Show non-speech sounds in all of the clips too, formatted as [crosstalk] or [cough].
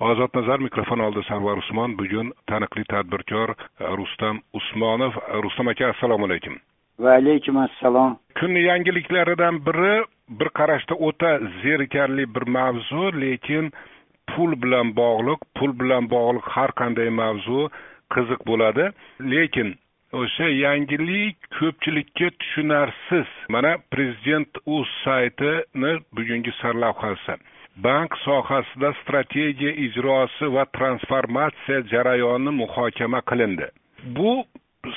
ozod nazar mikrofon oldida sarvar usmon. Bugun taniqli tadbirkor rustam usmonov. Rustam aka assalomu alaykum. Va alaykum assalom. Kun yangiliklaridan biri bir qarashda o'ta zerikarli bir mavzu lekin pul bilan bog'liq pul bilan bog'liq har qanday mavzu qiziq bo'ladi. Lekin o'sha yangilik ko'pchilikka tushunarsiz. Mana prezident uz saytini bugungi sarlavhasi bank sohasida strategiya ijrosi va transformatsiya jarayoni muhokama qilindi. Bu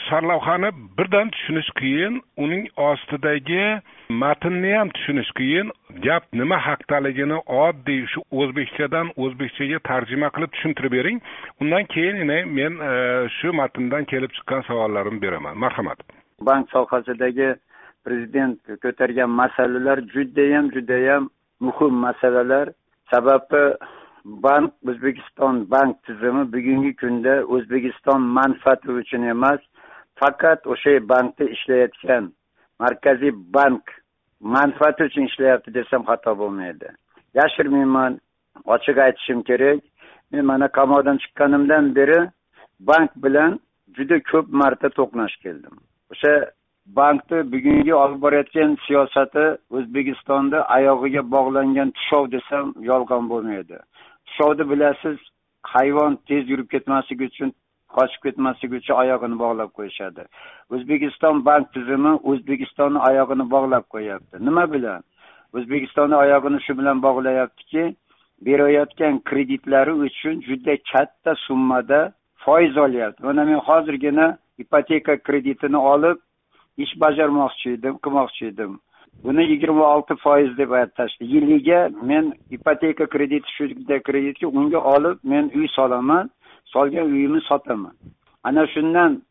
sarlavhani birdan tushunish qiyin uning ostidagi matnni ham tushunish qiyin. Gap nima haqdaligini oddiy shu o'zbekchadan o'zbekchaga tarjima qilib tushuntirib bering. Undan keyin men e, shu matndan kelib chiqqan savollarimni beraman. Marhamat. Bank sohasidagi prezident ko'targan masalalar judayam judayam muhim masalalar. Sababi bank o'zbekiston bank tizimi bugungi kunda o'zbekiston manfaati uchun emas faqat o'sha bankda ishlayotgan markaziy bank manfaati uchun ishlayapti desam xato bo'lmaydi. Yashirmayman ochiq aytishim kerak. Men mana qamoqdan chiqqanimdan beri bank bilan juda ko'p marta to'qnash keldim. O'sha bankni bugungi olib borayotgan siyosati o'zbekistonda oyog'iga bog'langan tushov desam yolg'on bo'lmaydi. Tushovni bilasiz hayvon tez yurib ketmasligi uchun qochib ketmasligi uchun oyog'ini bog'lab qo'yishadi. O'zbekiston bank tizimi o'zbekistonni oyog'ini bog'lab qo'yyapti nima bilan? O'zbekistonni oyog'ini shu bilan bog'layaptiki berayotgan kreditlari uchun juda katta summada foiz olyapti. Mana men hozirgina ipoteka kreditini olib ish bajarmoqchi edim qilmoqchi edim. Buni yigirma olti foiz deb aytishdi. Yiliga men ipoteka krediti shunday kreditki unga olib men uy solaman solgan uyimni sotaman. Ana shundan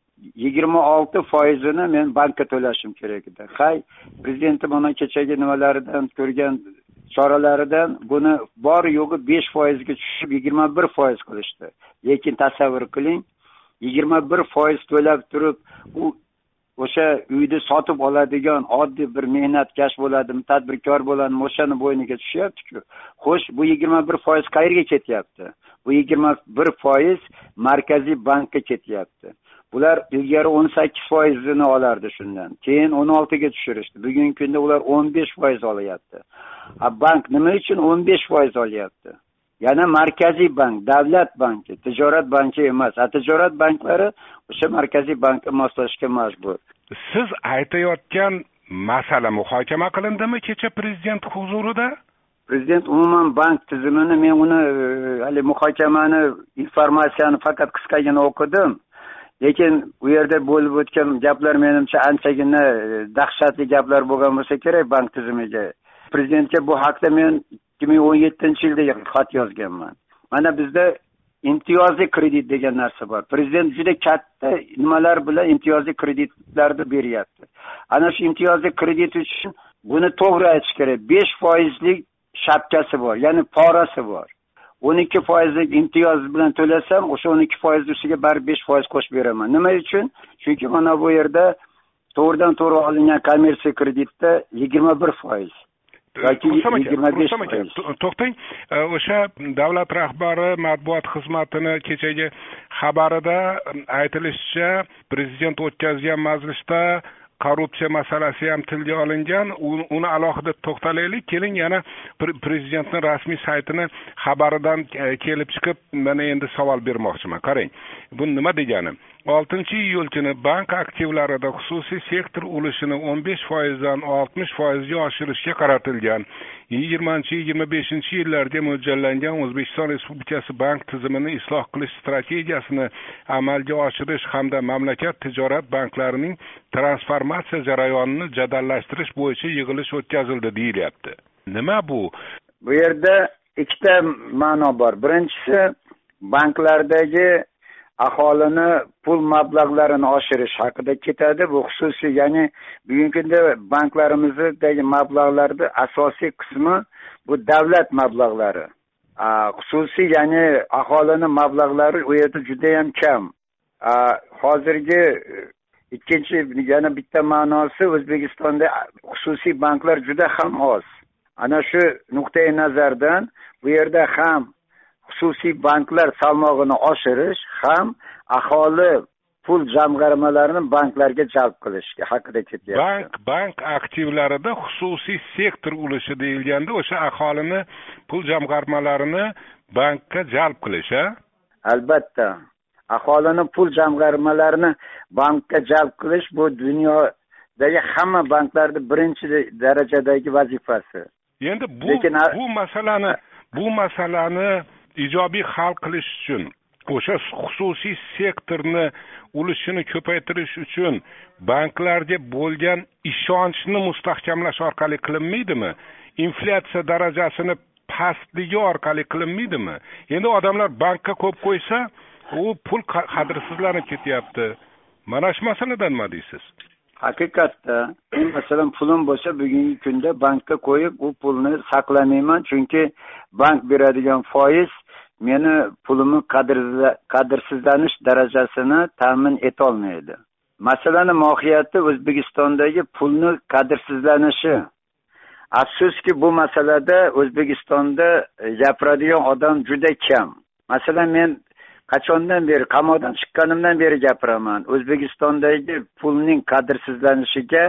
yigirma olti foizini men bankka to'lashim kerak edi. Hay prezidenti mana kechagi nimalaridan ko'rgan choralaridan buni bor yo'g'i besh foizga tushib yigirma bir foiz qilishdi. Lekin tasavvur qiling yigirma bir foiz to'lab turib u o'sha uyni sotib oladigan oddiy bir mehnatkash bo'ladimi tadbirkor bo'ladimi o'shani bo'yniga tushyaptiku. Xo'sh bu yigirma bir foiz qayerga ketyapti? Bu yigirma bir foiz markaziy bankka ketyapti. Bular ilgari o'n sakkiz foizini olardi shundan. Keyin o'n oltiga tushirishdi. Bugungi kunda ular o'n besh foiz olyapti. Bank nima uchun o'n besh foiz olyapti? Yana markaziy bank davlat banki tijorat banki emas. A tijorat banklari o'sha markaziy bankka moslashishga majbur. Siz aytayotgan masala muhokama qilindimi kecha prezident huzurida? Prezident umuman bank tizimini men uni e, haligi muhokamani informatsiyani faqat qisqagina o'qidim. Lekin u yerda bo'lib o'tgan gaplar menimcha anchagina e, dahshatli gaplar bo'lgan bo'lsa kerak bank tizimiga. Prezidentga bu haqda men ikki ming o'n yettinchi yilda xat yozganman. Mana bizda imtiyozli kredit degan narsa bor. Prezident juda katta nimalar bilan imtiyozli kreditlarni beryapti. Ana shu imtiyozli kredit uchun buni to'g'ri aytish kerak. Besh foizlik shapkasi bor ya'ni porasi bor. O'n ikki foizlik imtiyoz bilan to'lasam o'sha o'n ikki foizni ustiga baribir besh foiz qo'shib beraman. Nima uchun? Chunki mana bu yerda to'g'ridan to'g'ri olingan kommersiya kreditda yigirma bir foiz. To'xtang o'sha davlat rahbari matbuot xizmatini kechagi xabarida aytilishicha prezident o'tkazgan majlisda korrupsiya masalasi ham tilga olingan uni alohida to'xtalaylik keling yana prezidentni rasmiy saytini xabaridan kelib chiqib mana endi savol bermoqchiman qarang bu nima degani oltinchi iyul kuni bank aktivlarida xususiy sektor ulushini o'n besh foizdan oltmish foizga oshirishga qaratilgan. Yigirmanchi yigirma beshinchi yillarga mo'ljallangan o'zbekiston respublikasi bank tizimini isloh qilish strategiyasini amalga oshirish hamda mamlakat tijorat banklarining transformatsiya jarayonini jadallashtirish bo'yicha yig'ilish o'tkazildi deyilyapti. Nima bu? Bu yerda ikkita ma'no bor. Birinchisi banklardagi aholini pul mablag'larini oshirish haqida ketadi. Bu xususiy ya'ni bugungi kunda banklarimizdagi mablag'larni asosiy qismi bu davlat mablag'lari. Xususiy ya'ni aholini mablag'lari u yerda judayam kam. Hozirgi e, ikkinchi yana bitta ma'nosi o'zbekistonda xususiy banklar juda ham oz. Ana shu nuqtai nazardan bu yerda ham xususiy banklar salmog'ini oshirish ham aholi pul jamg'armalarini banklarga jalb qilish haqida ketyapti. Bank bank aktivlarida xususiy sektor ulushi deyilganda o'sha aholini pul jamg'armalarini bankka jalb qilish a albatta. Aholini pul jamg'armalarini bankka jalb qilish bu dunyodagi hamma banklarni birinchi darajadagi vazifasi. Endi bu bu masalani bu masalani ijobiy hal qilish uchun o'sha xususiy sektorni ulushini ko'paytirish uchun banklarga bo'lgan ishonchni mustahkamlash orqali qilinmaydimi? Inflyatsiya darajasini pastligi orqali qilinmaydimi? Endi odamlar bankka ko'p qo'ysa u pul qadrsizlanib ketyapti. Mana shu masaladan nima deysiz? Haqiqatda [clears throat] masalan pulim bo'lsa bugungi kunda bankka qo'yib u pulni saqlamayman. Chunki bank beradigan foiz meni pulimni qadrsizlanish darajasini ta'min etolmaydi masalani mohiyati o'zbekistondagi pulni qadrsizlanishi. Afsuski bu masalada o'zbekistonda e, gapiradigan odam juda kam. Masalan men qachondan beri qamoqdan chiqqanimdan beri gapiraman. O'zbekistondagi pulning qadrsizlanishiga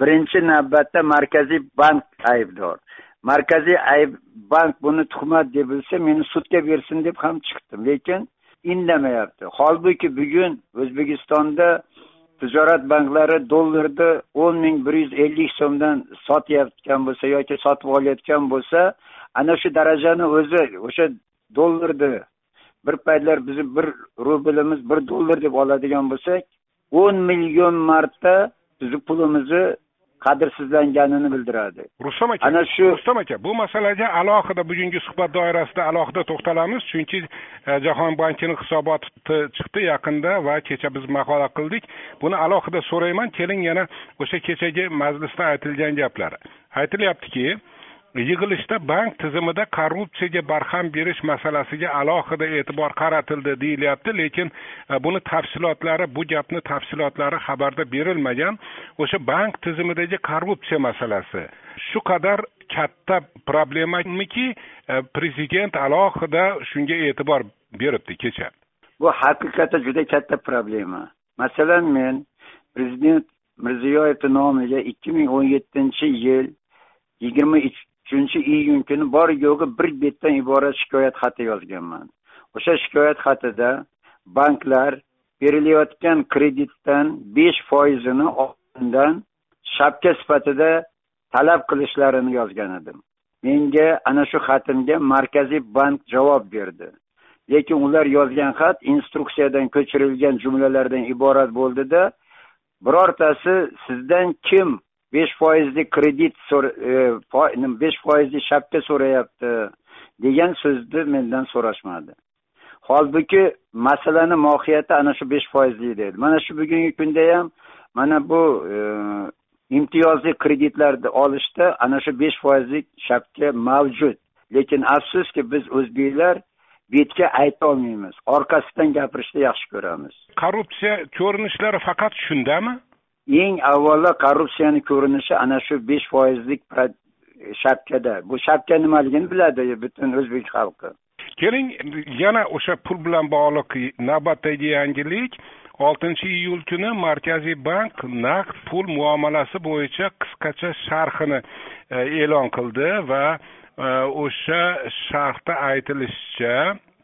birinchi navbatda markaziy bank aybdor. Markaziy ayb bank buni tuhmat deb bilsa meni sudga bersin deb ham chiqdim. Lekin indamayapti holbuki bugun o'zbekistonda tijorat banklari dollarni o'n ming bir yuz ellik so'mdan sotayotgan bo'lsa yoki sotib olayotgan bo'lsa ana shu darajani o'zi o'sha dollarni bir paytlar bizni bir rublimiz bir dollar deb oladigan bo'lsak o'n million marta bizni pulimizni qadrsizlanganini bildiradi. Rustam aka ana shu rustam aka bu masalaga alohida bugungi suhbat doirasida alohida to'xtalamiz. Chunki e, jahon bankini hisoboti chiqdi yaqinda va kecha biz maqola qildik. Buni alohida so'rayman. Keling yana o'sha kechagi majlisda aytilgan gaplar. Aytilyaptiki yig'ilishda bank tizimida korrupsiyaga barham berish masalasiga alohida e'tibor qaratildi deyilyapti lekin e, buni tafsilotlari bu gapni tafsilotlari xabarda berilmagan. O'sha bank tizimidagi korrupsiya masalasi. Shu qadar katta problemamiki e, prezident alohida shunga e'tibor beribdi kecha. Bu haqiqatda juda katta problema. Masalan men prezident mirziyoyevni nomiga ikki ming o'n yettinchi yil yigirma uchinchi iyun kuni bor yo'g'i bir betdan iborat shikoyat xati yozganman. O'sha shikoyat xatida banklar berilayotgan kreditdan besh foizini oldindan shapka sifatida talab qilishlarini yozgan edim. Menga ana shu xatimga markaziy bank javob berdi. Lekin ular yozgan xat instruksiyadan ko'chirilgan jumlalardan iborat bo'ldida birortasi sizdan kim besh foizli kredit e, besh foizli shapka so'rayapti degan so'zni mendan so'rashmadi. Holbuki masalani mohiyati ana shu besh foizli edi mana shu bugungi kunda ham mana bu e, imtiyozli kreditlarni olishda ana shu besh foizlik shapka mavjud. Lekin afsuski biz o'zbeklar betga aytolmaymiz orqasidan gapirishni yaxshi ko'ramiz. Korrupsiya ko'rinishlari faqat shundami? Eng avvalo korrupsiyani ko'rinishi ana shu besh foizlik shapkada bu shapka nimaligini biladi butun o'zbek xalqi. Keling yana o'sha pul bilan bog'liq navbatdagi yangilik. Oltinchi iyul kuni markaziy bank naqd pul muomalasi bo'yicha qisqacha sharhini e, e'lon qildi va e, o'sha sharhda aytilishicha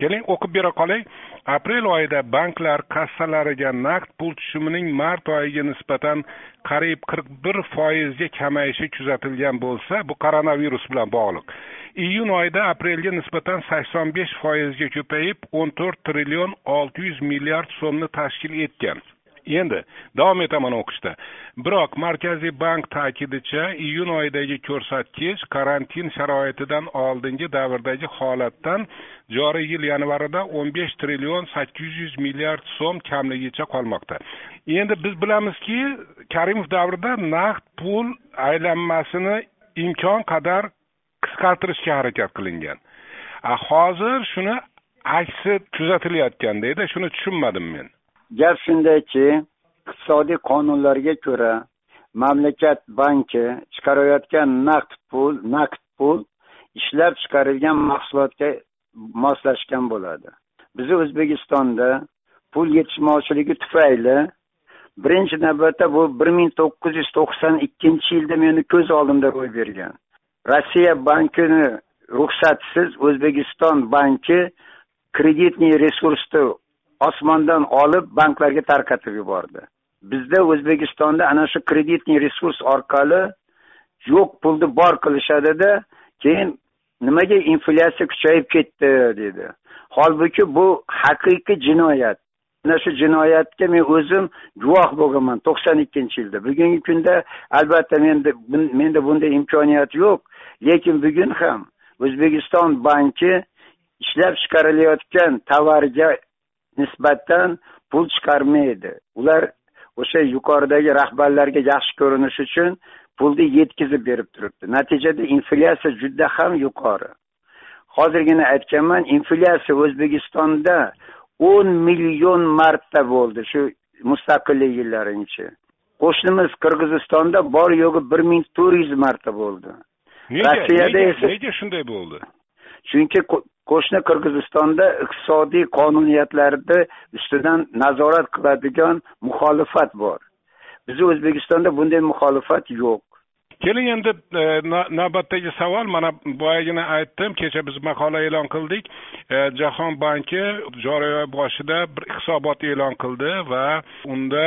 keling o'qib bera qolay. Aprel oyida banklar kassalariga naqd pul tushumining mart oyiga nisbatan qariyb qirq bir foizga kamayishi kuzatilgan bo'lsa bu koronavirus bilan bog'liq. Iyun oyida aprelga nisbatan sakson besh foizga ko'payib o'n to'rt trillion olti yuz milliard so'mni tashkil etgan. Endi davom etaman o'qishda. Biroq markaziy bank ta'kidicha iyun oyidagi ko'rsatkich karantin sharoitidan oldingi davrdagi holatdan joriy yil yanvarida o'n besh trillion sakkiz yuz milliard so'm kamligicha qolmoqda. Endi biz bilamizki karimov davrida naqd pul aylanmasini imkon qadar qisqartirishga harakat qilingan. Hozir shuni aksi kuzatilayotgandada shuni tushunmadim men. Gap shundaki iqtisodiy qonunlarga ko'ra mamlakat banki chiqarayotgan naqd pul naqd pul ishlab chiqarilgan mahsulotga moslashgan bo'ladi. Bizni o'zbekistonda pul yetishmovchiligi tufayli birinchi navbatda bu bir ming to'qqiz yuz to'qson ikkinchi yilda meni ko'z oldimda ro'y bergan. Rossiya bankini ruxsatsiz o'zbekiston banki kreditniy resursni osmondan olib banklarga tarqatib yubordi. Bizda o'zbekistonda ana shu kreditniy resurs orqali yo'q pulni bor qilishadida keyin nimaga inflyatsiya kuchayib ketdi dedi. Holbuki bu haqiqiy jinoyat. Ana shu jinoyatga men o'zim guvoh bo'lganman to'qson ikkinchi yilda. Bugungi kunda albatta menda menda bunday imkoniyat yo'q. Lekin bugun ham o'zbekiston banki ishlab chiqarilayotgan tovarga nisbatan pul chiqarmaydi. Ular o'sha yuqoridagi rahbarlarga yaxshi ko'rinish uchun pulni yetkazib berib turibdi. Natijada inflyatsiya juda ham yuqori. Hozirgina aytganman inflyatsiya o'zbekistonda o'n million marta bo'ldi shu mustaqillik yillarinchi. Qo'shnimiz qirg'izistonda bor yo'g'i bir ming to'rt yuz marta bo'ldi. Rossiyada esa nega shunday bo'ldi? Chunki qo'shni qirg'izistonda iqtisodiy qonuniyatlarni ustidan nazorat qiladigan muxolifat bor. Bizni o'zbekistonda bunday muxolifat yo'q. Keling endi e, navbatdagi savol mana boyagina aytdim kecha biz maqola e'lon qildik. E, Jahon banki joriy oy boshida bir hisobot e'lon qildi va unda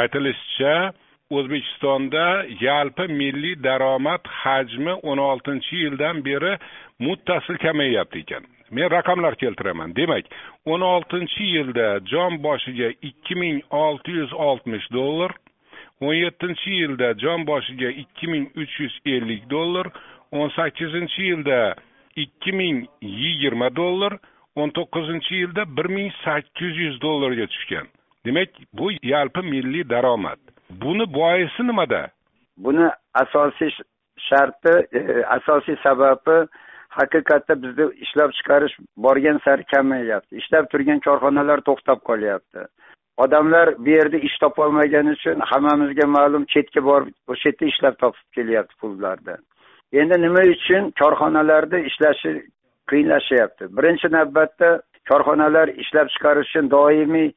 aytilishicha o'zbekistonda yalpi milliy daromad hajmi o'n oltinchi yildan beri muttasil kamayyapti ekan. Men raqamlar keltiraman. Demak o'n oltinchi yilda jon boshiga ikki ming olti yuz oltmish dollar o'n yettinchi yilda jon boshiga ikki ming uch yuz ellik dollar o'n sakkizinchi yilda ikki ming yigirma dollar o'n to'qqizinchi yilda bir ming sakkiz yuz dollarga tushgan. Demak bu yalpi milliy daromad. Buni boisi nimada? Buni asosiy sharti e, asosiy sababi haqiqatda bizda ishlab chiqarish borgan sari kamayyapti ishlab turgan korxonalar to'xtab qolyapti. Odamlar bu yerda ish topolmagani uchun hammamizga ma'lum chetga borib o'sha yerda ishlab topib kelyapti pullarni endi nima uchun korxonalarda ishlashi qiyinlashyapti? Birinchi navbatda korxonalar ishlab chiqarish uchun doimiy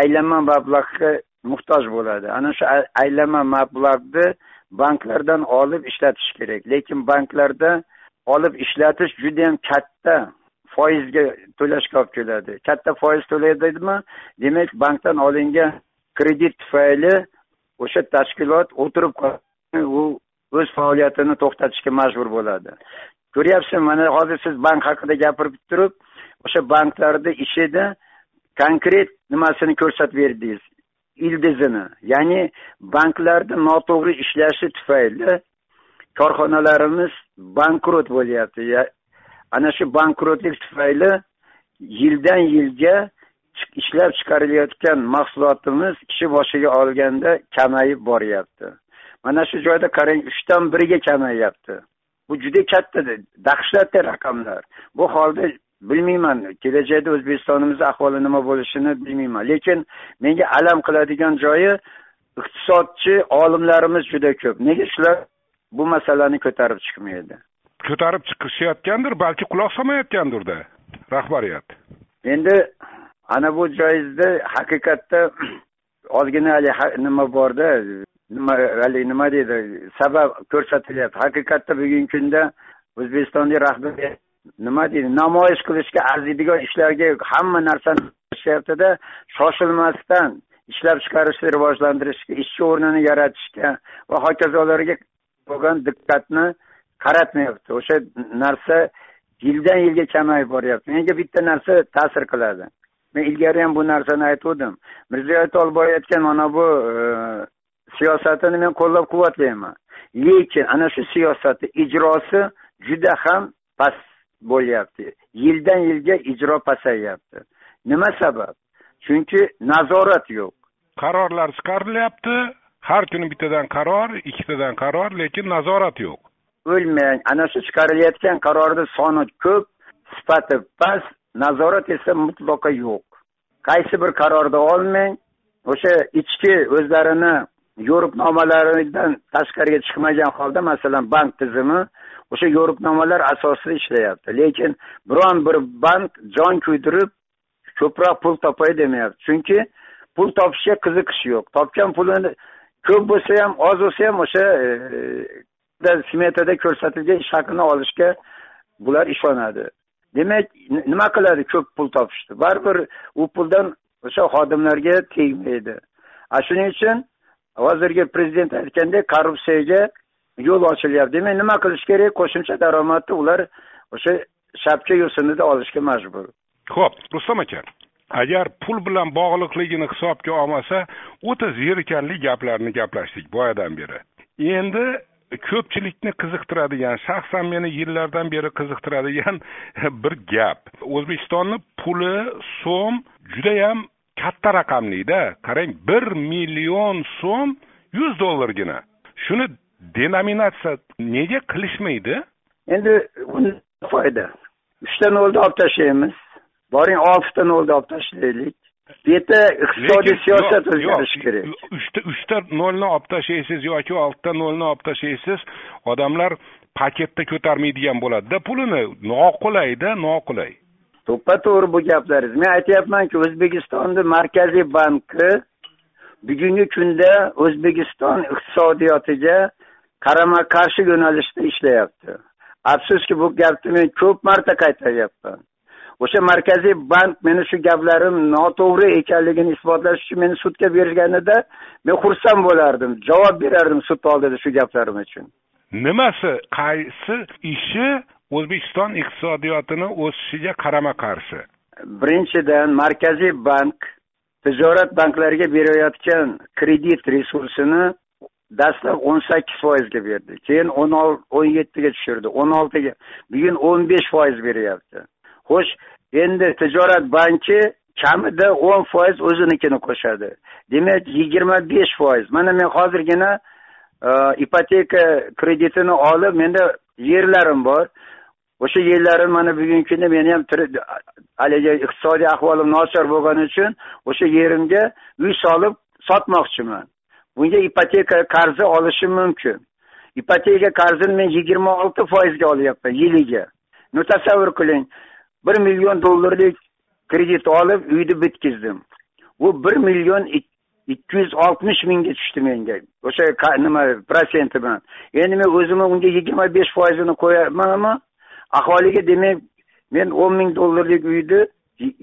aylanma mablag'ga muhtoj bo'ladi. Ana shu aylanma mablag'ni banklardan olib ishlatish kerak. Lekin banklarda olib ishlatish judayam katta foizga to'lashga olib keladi. Katta foiz to'laydimi? Demak bankdan olingan kredit tufayli o'sha tashkilot o'tirib u o'z faoliyatini to'xtatishga majbur bo'ladi. Ko'ryapsizmi? Mana hozir siz bank haqida gapirib turib o'sha banklarni ichida konkret nimasini ko'rsatib berdingiz? Ildizini ya'ni banklarni noto'g'ri ishlashi tufayli korxonalarimiz bankrot bo'lyapti. Ana shu bankrotlik tufayli yildan yilga ishlab chiqarilayotgan mahsulotimiz kishi boshiga olganda kamayib boryapti. Mana shu joyda qarang uchdan biriga kamayyapti bu juda katta dahshatli raqamlar. Bu holda bilmayman kelajakda o'zbekistonimizni ahvoli nima bo'lishini bilmayman. Lekin menga alam qiladigan joyi iqtisodchi olimlarimiz juda ko'p. Nega shular bu masalani ko'tarib chiqmaydi. Ko'tarib chiqishayotgandir balki quloq solmayotgandirda rahbariyat. Endi ana bu joyingizda haqiqatda [clears throat] ozgina haligi nima borda nima haligi nima deydi sabab ko'rsatilyapti. Haqiqatda bugungi kunda o'zbekistonda rahbariyat nima deydi namoyish qilishga arziydigan ishlarga hamma narsani qilishyaptida shoshilmasdan ishlab chiqarishni rivojlantirishga ishchi o'rnini yaratishga va hokazolarga bo'lgan diqqatni qaratmayapti. O'sha narsa yildan yilga kamayib boryapti. Menga bitta narsa ta'sir qiladi. Men ilgari ham bu narsani aytgandim mirziyoyev olib borayotgan mana bu e, siyosatini men qo'llab quvvatlayman lekin ana shu siyosatni ijrosi juda ham past bo'lyapti. Yildan yilga ijro pasayyapti nima sabab? Chunki nazorat yo'q. Qarorlar chiqarilyapti. Har kuni bittadan qaror ikkitadan qaror lekin nazorat yo'q. O'lmang ana shu chiqarilayotgan qarorni soni ko'p sifati past nazorat esa mutlaqo yo'q. Qaysi bir qarorni olmang o'sha ichki o'zlarini yo'riqnomalaridan tashqariga chiqmagan holda masalan bank tizimi o'sha yo'riqnomalar asosida ishlayapti. Lekin biron bir bank jon kuydirib ko'proq pul topay demayapti. Chunki pul topishga qiziqish yo'q. Topgan pulini ko'p bo'lsa ham oz bo'lsa ham o'sha e, e smetada ko'rsatilgan ish haqini olishga bular ishonadi. Demak nima qiladi ko'p pul topishdi baribir u puldan o'sha xodimlarga tegmaydi. A shuning uchun hozirgi prezident aytgandek korrupsiyaga yo'l ochilyapti. Demak nima qilish kerak? Qo'shimcha daromadni ular o'sha shapka yo'sinida olishga majbur. Ho'p rustam aka agar pul bilan bog'liqligini hisobga olmasa o'ta zerikarli gaplarni gaplashdik boyadan beri. Endi ko'pchilikni qiziqtiradigan shaxsan meni yillardan beri qiziqtiradigan [laughs] bir gap. O'zbekistonni puli so'm judayam katta raqamlida qarang bir million so'm yuz dollargina. Shuni denominatsiya nega qilishmaydi? Endi foyda. Uchta nolni olib tashlaymiz. Boring oltita nolni olib tashlaylik. Bu yerda iqtisodiy siyosat o'zgarishi kerak. uchta uchta nolni olib tashlaysiz yoki oltita nolni olib tashlaysiz odamlar paketda ko'tarmaydigan bo'ladida pulini noqulayda noqulay. To'ppa to'g'ri bu gaplaringiz. Men aytyapmanki o'zbekistonni markaziy banki bugungi kunda o'zbekiston iqtisodiyotiga qarama qarshi yo'nalishda ishlayapti. Afsuski bu gapni men ko'p marta qaytaryapman o'sha markaziy bank meni shu gaplarim noto'g'ri ekanligini isbotlash uchun meni sudga berganida men xursand bo'lardim javob berardim sud oldida shu gaplarim uchun. Nimasi qaysi ishi o'zbekiston iqtisodiyotini o'sishiga qarama qarshi? Birinchidan markaziy bank tijorat banklariga berayotgan kredit resursini dastlab o'n sakkiz foizga berdi. Keyin o'n o'n yettiga tushirdi. O'n oltiga bugun o'n besh foiz beryapti xo'sh endi tijorat banki kamida o'n foiz o'zinikini qo'shadi. Demak yigirma besh foiz. Mana men hozirgina e, ipoteka kreditini olib menda yerlarim bor. O'sha yerlarim mana bugungi kunda meni ham haligi iqtisodiy ahvolim nochor bo'lgani uchun o'sha yerimga uy solib sotmoqchiman. Bunga ipoteka qarzi olishim mumkin. Ipoteka qarzini men yigirma olti foizga olyapman yiliga. Ну tasavvur qiling bir million dollarlik kredit olib uyni bitkazdim u bir million ikki yuz oltmish mingga tushdi menga. O'sha nima protsenti bilan. Endi men o'zimni unga yigirma besh foizini qo'yamanmi? Aholiga demak men o'n ming dollarlik uyni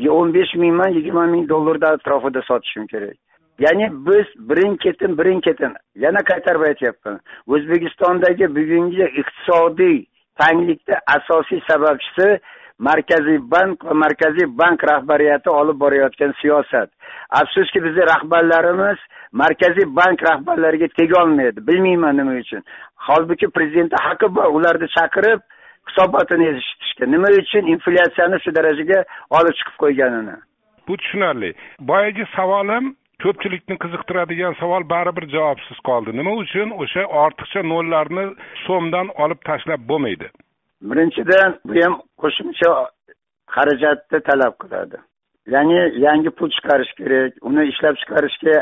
o'n besh mingman yigirma ming dollarni atrofida sotishim kerak. Ya'ni biz birin ketin birin ketin yana qaytarib aytyapman o'zbekistondagi bugungi iqtisodiy tanglikni asosiy sababchisi markaziy bank va markaziy bank rahbariyati olib borayotgan siyosat. Afsuski bizni rahbarlarimiz markaziy bank rahbarlariga tegolmaydi. Bilmayman nima uchun. Holbuki prezidentni haqqi bor. Ularni chaqirib hisobotini eshitishga nima uchun inflyatsiyani shu darajaga olib chiqib qo'yganini. Bu tushunarli. Boyagi savolim ko'pchilikni qiziqtiradigan savol baribir javobsiz qoldi. Nima uchun o'sha ortiqcha nollarni so'mdan olib tashlab bo'lmaydi? Birinchidan bu ham qo'shimcha xarajatni talab qiladi. Ya'ni yangi pul chiqarish kerak uni ishlab chiqarishga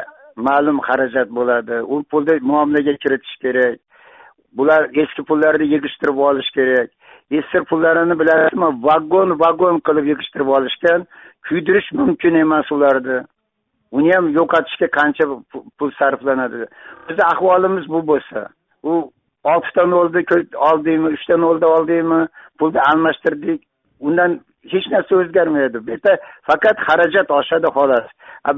ma'lum xarajat bo'ladi u pulni muomalaga kiritish kerak bular eski pullarni yig'ishtirib olish kerak. Eski pullarini bilasizmi vagon vagon qilib yig'ishtirib olishgan kuydirish mumkin emas ularni uni ham yo'qotishga qancha pul sarflanadi. Bizni ahvolimiz bu bo'lsa u oltita nolni oldingmi uchta nolni oldingmi pulni almashtirdik. Undan hech narsa o'zgarmaydi. Bu yerda faqat xarajat oshadi xolos.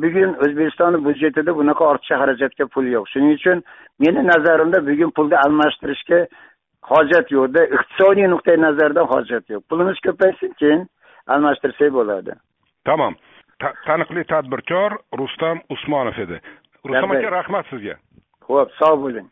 Bugun o'zbekistonni byudjetida bunaqa ortiqcha xarajatga pul yo'q. Shuning uchun meni nazarimda bugun pulni almashtirishga hojat yo'qda iqtisodiy nuqtai nazardan hojat yo'q. Pulimiz ko'paysin keyin almashtirsak bo'ladi. Tamom taniqli tadbirkor rustam usmonov edi. Rustam aka rahmat sizga. Ho'p sog' bo'ling